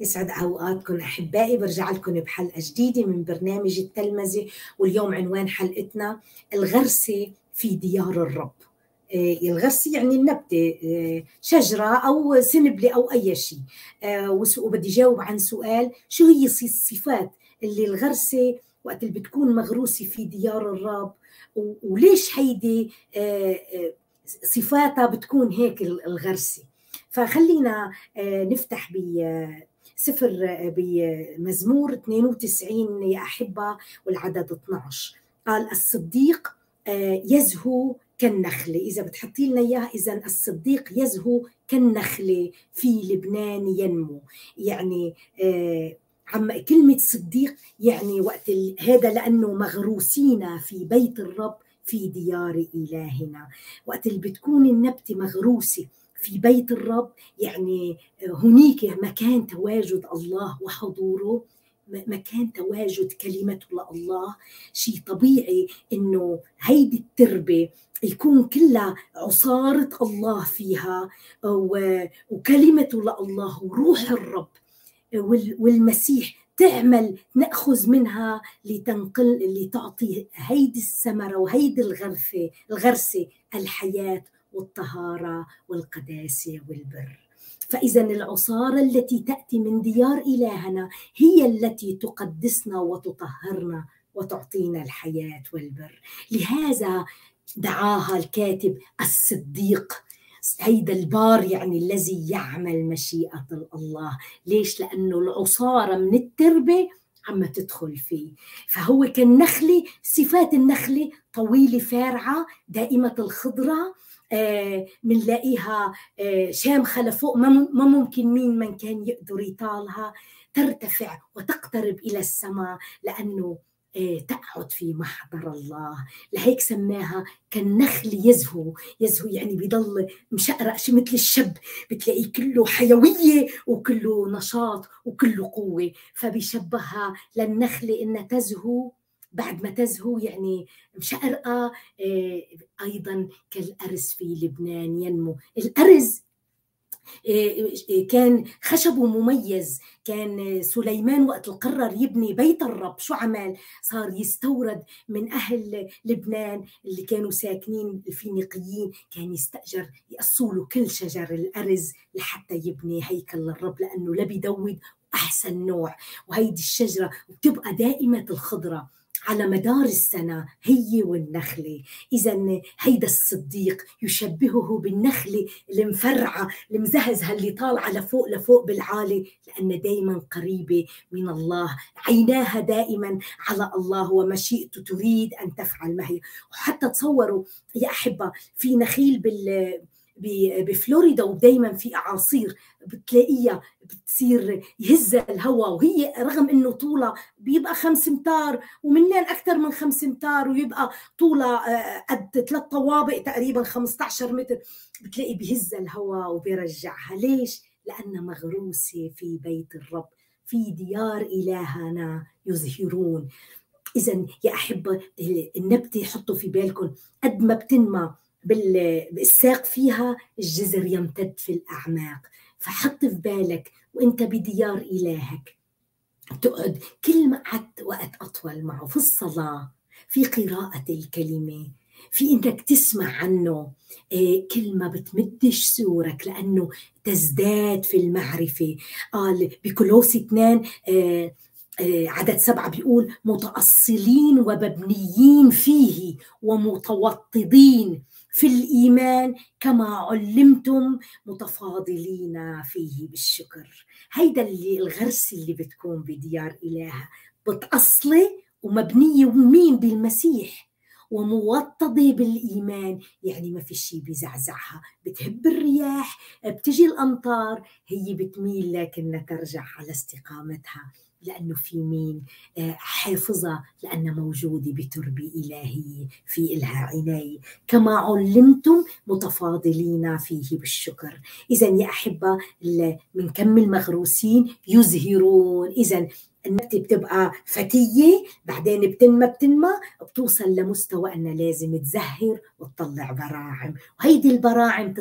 يسعد أوقاتكم. أحبائي برجع لكم بحلقة جديدة من برنامج التلمذة واليوم عنوان حلقتنا الغرسة في ديار الرب. إيه، الغرسة يعني النبتة إيه، شجرة أو سنبلة أو أي شيء. آه، وبدي جاوب عن سؤال شو هي الصفات اللي الغرسة وقت اللي بتكون مغروسة في ديار الرب؟ وليش هيدي آه، آه، صفاتها بتكون هيك الغرسة؟ فخلينا نفتح سفر بمزمور 92 يا أحبة والعدد 12 قال الصديق آه، يزهو كالنخلة. إذا بتحطي لنا إياها إذا الصديق يزهو كالنخلة في لبنان ينمو. يعني آه، عم كلمة صديق يعني وقت هذا لأنه مغروسين في بيت الرب في ديار إلهنا. وقت اللي بتكون النبتة مغروسة في بيت الرب يعني هنيك مكان تواجد الله وحضوره مكان تواجد كلمته لله شيء طبيعي إنه هيدي التربة يكون كلها عصارة الله فيها وكلمته لله وروح الرب والمسيح تعمل نأخذ منها لتنقل لتعطي هيدي الثمرة وهيدي الغرفة الغرسة الحياة والطهارة والقداسه والبر. فاذا العصارة التي تأتي من ديار إلهنا هي التي تقدسنا وتطهرنا وتعطينا الحياة والبر. لهذا دعاها الكاتب الصديق هيدا البار يعني الذي يعمل مشيئة الله. ليش؟ لأنه العصارة من التربة عم تدخل فيه. فهو كالنخلة صفات النخلة طويلة فارعة دائمة الخضرة آه، آه، شامخه لفوق ما ممكن مين من كان يقدر يطالها. ترتفع وتقترب إلى السماء لأنه آه، تقعد في محضر الله. لهيك سماها كالنخل يزهو. يزهو يعني بيضل مشقرق شي مثل الشب. بتلاقيه كله حيوية وكله نشاط وكله قوة. فبيشبهها للنخلة إنها تزهو بعد ما تزهو يعني مشقرقة آه، أيضا كالأرز في لبنان ينمو. الأرز آه، آه، كان خشبه مميز. كان سليمان وقت قرر يبني بيت الرب شو عمل؟ صار يستورد من أهل لبنان اللي كانوا ساكنين الفينيقيين كان يستأجر يقصوا له كل شجر الأرز لحتى يبني هيكل للرب لأنه لا بيدود أحسن نوع. وهيدي الشجرة بتبقى دائمة الخضرة. على مدار السنة هي والنخلة إذا هيدا الصديق يشبهه بالنخلة المفرعة المزهزها اللي طالعة لفوق لفوق بالعالي لأنها دائما قريبة من الله. عيناها دائما على الله ومشيئته تريد أن تفعل ما هي. وحتى تصوروا يا أحبة في نخيل بال بفلوريدا ودائما في أعاصير بتلاقيها بتصير يهز الهواء وهي رغم إنه طولها بيبقى خمس امتار ومنين أكثر من خمس امتار ويبقى طولها آه، قد ثلاث طوابق تقريبا 15 متر. بتلاقي بيهز الهواء وبيرجعها. ليش؟ لأنها مغروسة في بيت الرب في ديار إلهنا يزهرون اذا يا احبه النبتة حطوا في بالكم قد ما بتنمى بالساق فيها الجذر يمتد في الأعماق. فحط في بالك وأنت بديار إلهك. تقعد كل ما قعدت وقت أطول معه في الصلاة في قراءة الكلمة في إنك تسمع عنه. إيه كل ما بتمدش سورك لأنه تزداد في المعرفة. قال بكولوسي اثنين إيه عدد سبعة بيقول متأصلين ومبنيين فيه ومتوطدين. في الإيمان كما علمتم متفاضلين فيه بالشكر. هيدا اللي الغرس اللي بتكون بديار إله. بتأصلي ومبنية مين بالمسيح. وموطدة بالإيمان. يعني ما في شيء بيزعزعها بتهب الرياح بتجي الأمطار هي بتميل لكنها ترجع على استقامتها. لأنه في مين؟ آه، حافظة لأنها موجودة بتربة إلهية في إلها عناية كما علمتم متفاضلين فيه بالشكر. إذا يا أحبة بنكمل مغروسين يزهرون. إذا النبتة بتبقى فتية بعدين بتنمى بتنمى بتوصل لمستوى أنها لازم تزهر وتطلع براعم. وهيدي البراعم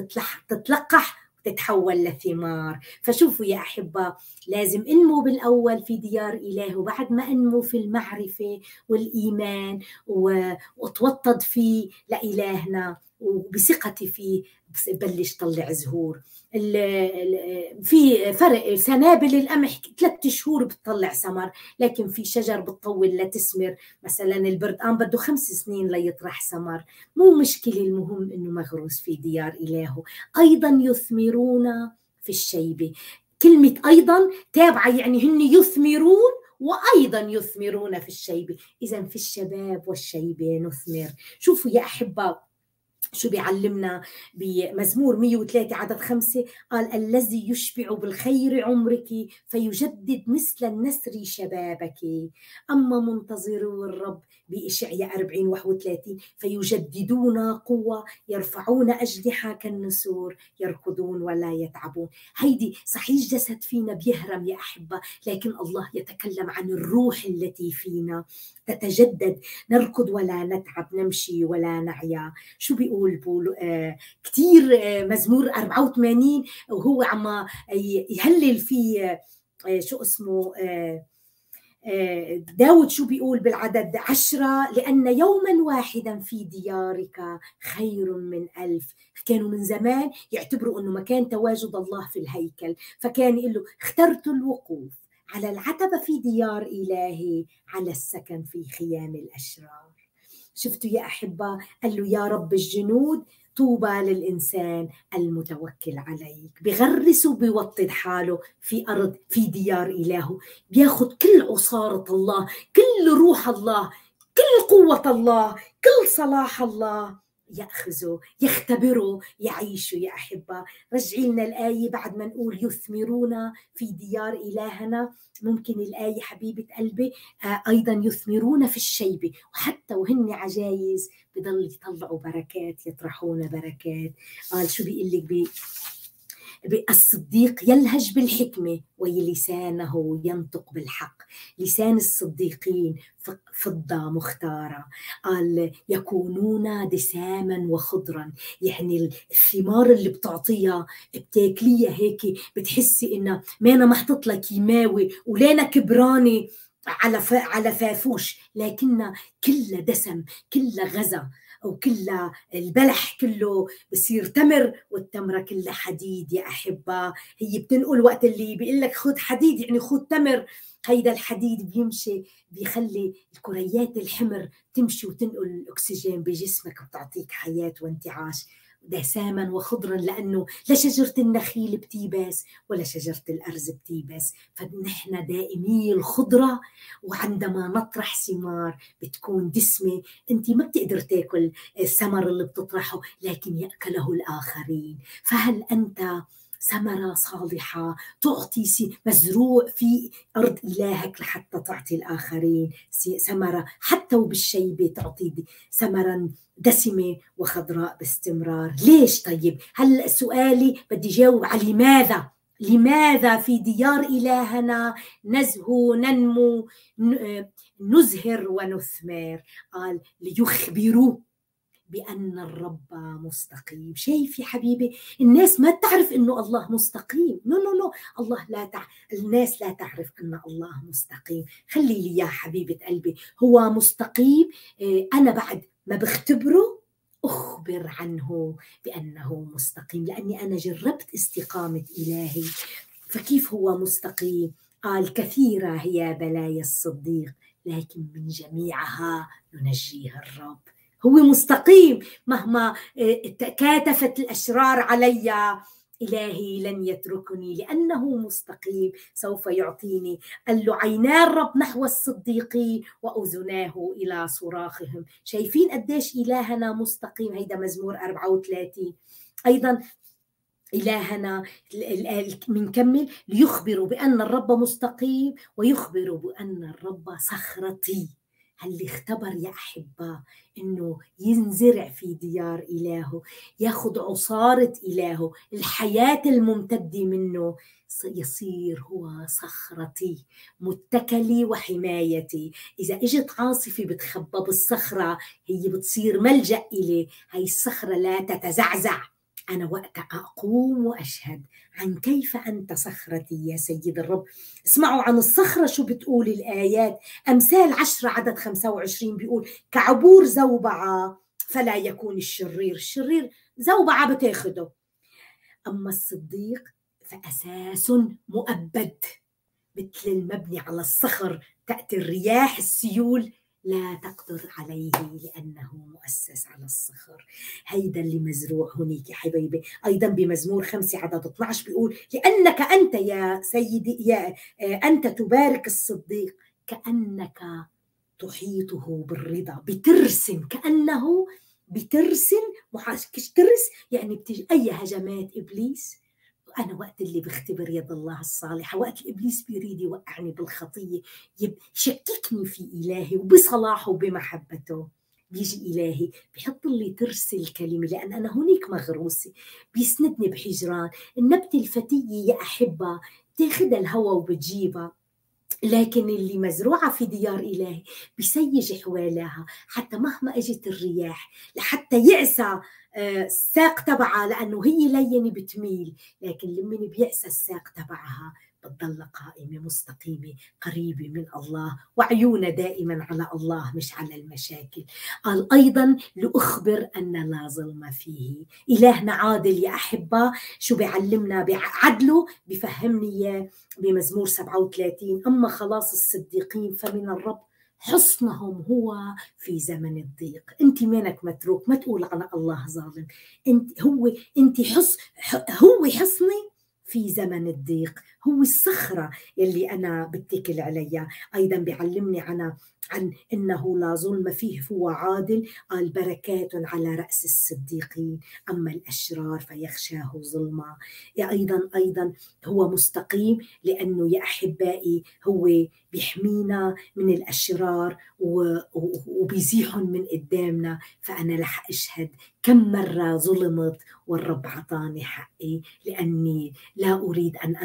تتلقح تتحول لثمار. فشوفوا يا أحبة لازم إنمو بالأول في ديار إله وبعد ما إنمو في المعرفة والإيمان واتوطد فيه لإلهنا. وبثقتي فيه بلش طلع زهور. في فرق سنابل القمح ثلاث شهور بتطلع ثمر لكن في شجر بتطول لتثمر مثلا البردقان بده خمس سنين ليطرح ثمر مو مشكلة المهم إنه مغروس في ديار إلهه. أيضا يثمرون في الشيبة. كلمة أيضا تابعة يعني هن يثمرون وأيضا يثمرون في الشيبة. إذا في الشباب والشيبة نثمر. شوفوا يا أحباء شو بيعلمنا؟ بمزمور 103 عدد خمسة قال الذي يشبع بالخير عمرك فيجدد مثل النسر شبابك. أما منتظرو الرب بإشعياء 40 31 فيجددون قوة يرفعون أجنحة كالنسور يركضون ولا يتعبون. هيدي صحيح جسد فينا بيهرم يا أحبة لكن الله يتكلم عن الروح التي فينا. تتجدد نركض ولا نتعب نمشي ولا نعيا. شو بيقول؟ بول آه كثير آه مزمور 84 وهو عم يهلل فيه آه شو اسمه داود شو بيقول بالعدد عشرة؟ لأن يوما واحدا في ديارك خير من ألف. كانوا من زمان يعتبروا أنه مكان تواجد الله في الهيكل. فكان يقول له اخترت الوقوف على العتبة في ديار إلهي على السكن في خيام الأشرار. شفتوا يا أحبة؟ قال له يا رب الجنود طوبى للإنسان المتوكل عليك. بغرس وبيوطد حاله في أرض في ديار إلهه. بياخد كل عصارة الله كل روح الله كل قوة الله كل صلاح الله. يأخذوا يختبروا يعيشوا يا أحبة. رجعي لنا الآية بعد ما نقول يثمرون في ديار إلهنا. ممكن الآية حبيبة قلبي آه، أيضا يثمرون في الشيبة. وحتى وهن عجايز بضل يطلعوا بركات يطرحون بركات. قال شو بيقول لك الصديق يلهج بالحكمة ولسانه ينطق بالحق. لسان الصديقين فضة مختارة. قال يكونون دساما وخضرا. يعني الثمار اللي بتعطيها بتاكليها هيك بتحسي انها ما أنا محطط لها كيماوي ولينا كبرانه على على فافوش. لكنها كلها دسم كلها غذا وكلها البلح كله بصير تمر والتمرة كلها حديد يا أحبة. هي بتنقل وقت اللي بيقول لك خذ حديد يعني خذ تمر. هيدا الحديد بيمشي بيخلي الكريات الحمر تمشي وتنقل الأكسجين بجسمك وبتعطيك حياة وانتعاش. دساما وخضرا لأنه لا شجرة النخيل بتيبس ولا شجرة الأرز بتيبس فنحن دائمي الخضرة وعندما نطرح ثمار بتكون دسمة. أنت ما بتقدر تاكل الثمر اللي بتطرحه لكن يأكله الآخرين. فهل أنت ثمرة صالحة تعطي مزروع في أرض إلهك لحتى تعطي الآخرين. ثمرة حتى وبالشيبة تعطي ثمرا دسمة وخضراء باستمرار. ليش طيب؟ هلأ سؤالي بدي جاوب على لماذا؟ لماذا في ديار إلهنا نزهو ننمو نزهر ونثمر؟ قال ليخبروا. بأن الرب مستقيم. شايف يا حبيبي؟ الناس ما تعرف أنه الله مستقيم. no no no الله لا تع... الناس لا تعرف أن الله مستقيم. خلي لي يا حبيبة قلبي. هو مستقيم. آه، أنا بعد ما بختبره أخبر عنه بأنه مستقيم. لأني أنا جربت استقامة إلهي. فكيف هو مستقيم؟ قال كثيرة هي بلايا الصديق لكن من جميعها ينجيها الرب. هو مستقيم مهما آه، كاتفت الأشرار علي. إلهي لن يتركني لأنه مستقيم سوف يعطيني قال له عينا الرب نحو الصديقين وأذناه إلى صراخهم. شايفين قديش إلهنا مستقيم؟ هيدا مزمور 34 أيضا إلهنا بنكمل ليخبروا بأن الرب مستقيم ويخبروا بأن الرب صخرتي. اللي اختبر يا أحبة إنه ينزرع في ديار إلهه ياخذ عصارة إلهه الحياة الممتدة منه يصير هو صخرتي متكلي وحمايتي. إذا إجت عاصفة بتخبى بالصخرة هي بتصير ملجأ إلي. هاي الصخرة لا تتزعزع. أنا وقت أقوم وأشهد. عن كيف أنت صخرتي يا سيد الرب؟ اسمعوا عن الصخرة شو بتقول الآيات. أمثال عشرة عدد 25 بيقول كعبور زوبعة فلا يكون الشرير. الشرير زوبعة بتاخده. أما الصديق فأساس مؤبد. مثل المبني على الصخر تأتي الرياح السيول لا تقدر عليه لأنه مؤسس على الصخر. هيدا اللي مزروع هنيك يا حبيبي. أيضا بمزمور خمسة عدد 12 بيقول لأنك أنت يا سيدي يا أنت تبارك الصديق. كأنك تحيطه بالرضا. بترسم كأنه بترسم ترس يعني بتجي أي هجمات إبليس؟ أنا وقت اللي بختبر يد الله الصالحة وقت الإبليس بيريد يوقعني بالخطية يشككني في إلهي وبصلاحه وبمحبته. بيجي إلهي بحط لي ترس الكلمة لأن أنا هناك مغروسة. بيسندني بحجران. النبتة الفتية يا أحبة تاخدها الهوى وبتجيبها. لكن اللي مزروعة في ديار إلهي بيسيج حواليها حتى مهما أجت الرياح لحتى يعسى الساق تبعها لأنه هي لينة بتميل لكن لمن بيعسى الساق تبعها بتضل قائمة مستقيمة قريبة من الله وعيونها دائما على الله مش على المشاكل. قال أيضا لأخبر أن لا ظلم فيه. إلهنا عادل يا أحبة. شو بيعلمنا؟ بعدله بفهمني إياه بمزمور 37 أما خلاص الصديقين فمن الرب حصنهم هو في زمن الضيق. أنت مانك متروك. ما تقول على الله ظالم. أنت هو أنت حص هو حصني في زمن الضيق. هو الصخرة يلي أنا بتكل عليها. أيضا بيعلمني عن عن إنه لا ظلم فيه هو عادل. قال بركات على رأس الصديقين أما الأشرار فيخشاه ظلما. أيضا أيضا هو مستقيم لأنه يا أحبائي هو بيحمينا من الأشرار وبيزيحهم من قدامنا. فأنا رح أشهد كم مرة ظلمت والرب عطاني حقي لأني لا أريد أن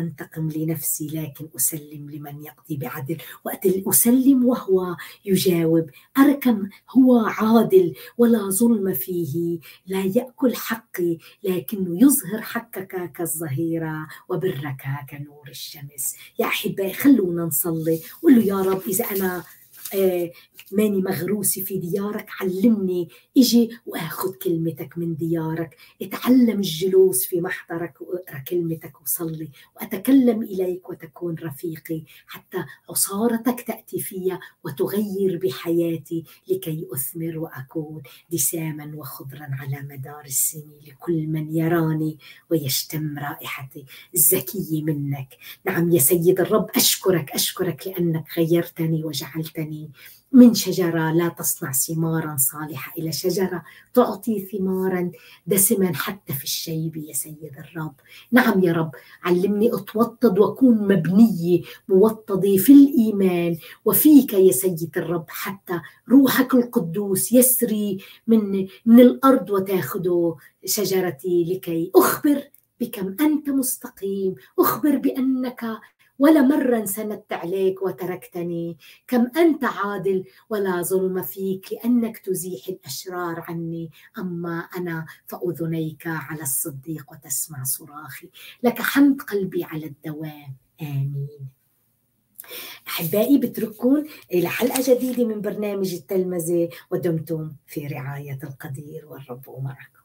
انتقم لنفسي لكن أسلم لمن يقضي بعدل. وقت أسلم وهو يجاوب. أركم هو عادل ولا ظلم فيه. لا يأكل حقي لكنه يظهر حقك كالظهيرة وبرك كنور الشمس. يا أحبائي خلونا نصلي. له يا رب إذا أنا ماني مغروسة في ديارك علمني إجي وآخذ كلمتك من ديارك. اتعلم الجلوس في محضرك واقرأ كلمتك وصلي وأتكلم إليك وتكون رفيقي حتى عصارتك تأتي في وتغير بحياتي لكي أثمر وأكون دساما وخضرا على مدار السنين. لكل من يراني ويشتم رائحتي الزكية منك. نعم يا سيد الرب أشكرك أشكرك لأنك غيرتني وجعلتني من شجرة لا تصنع ثمارا صالحة إلى شجرة تعطي ثمارا دسما حتى في الشيب يا سيد الرب. نعم يا رب علمني أتوطد وأكون مبنيه موطده في الإيمان وفيك يا سيد الرب حتى روحك القدوس يسري من من الأرض وتأخذ شجرتي لكي أخبر بكم أنت مستقيم أخبر بأنك ولا مرة انسندت عليك وتركتني. كم أنت عادل ولا ظلم فيك لأنك تزيح الأشرار عني. أما أنا فأذنيك على الصديق وتسمع صراخي. لك حمد قلبي على الدوام. آمين. أحبائي بترككم إلى حلقة جديدة من برنامج التلمذة ودمتم في رعاية القدير والرب معكم.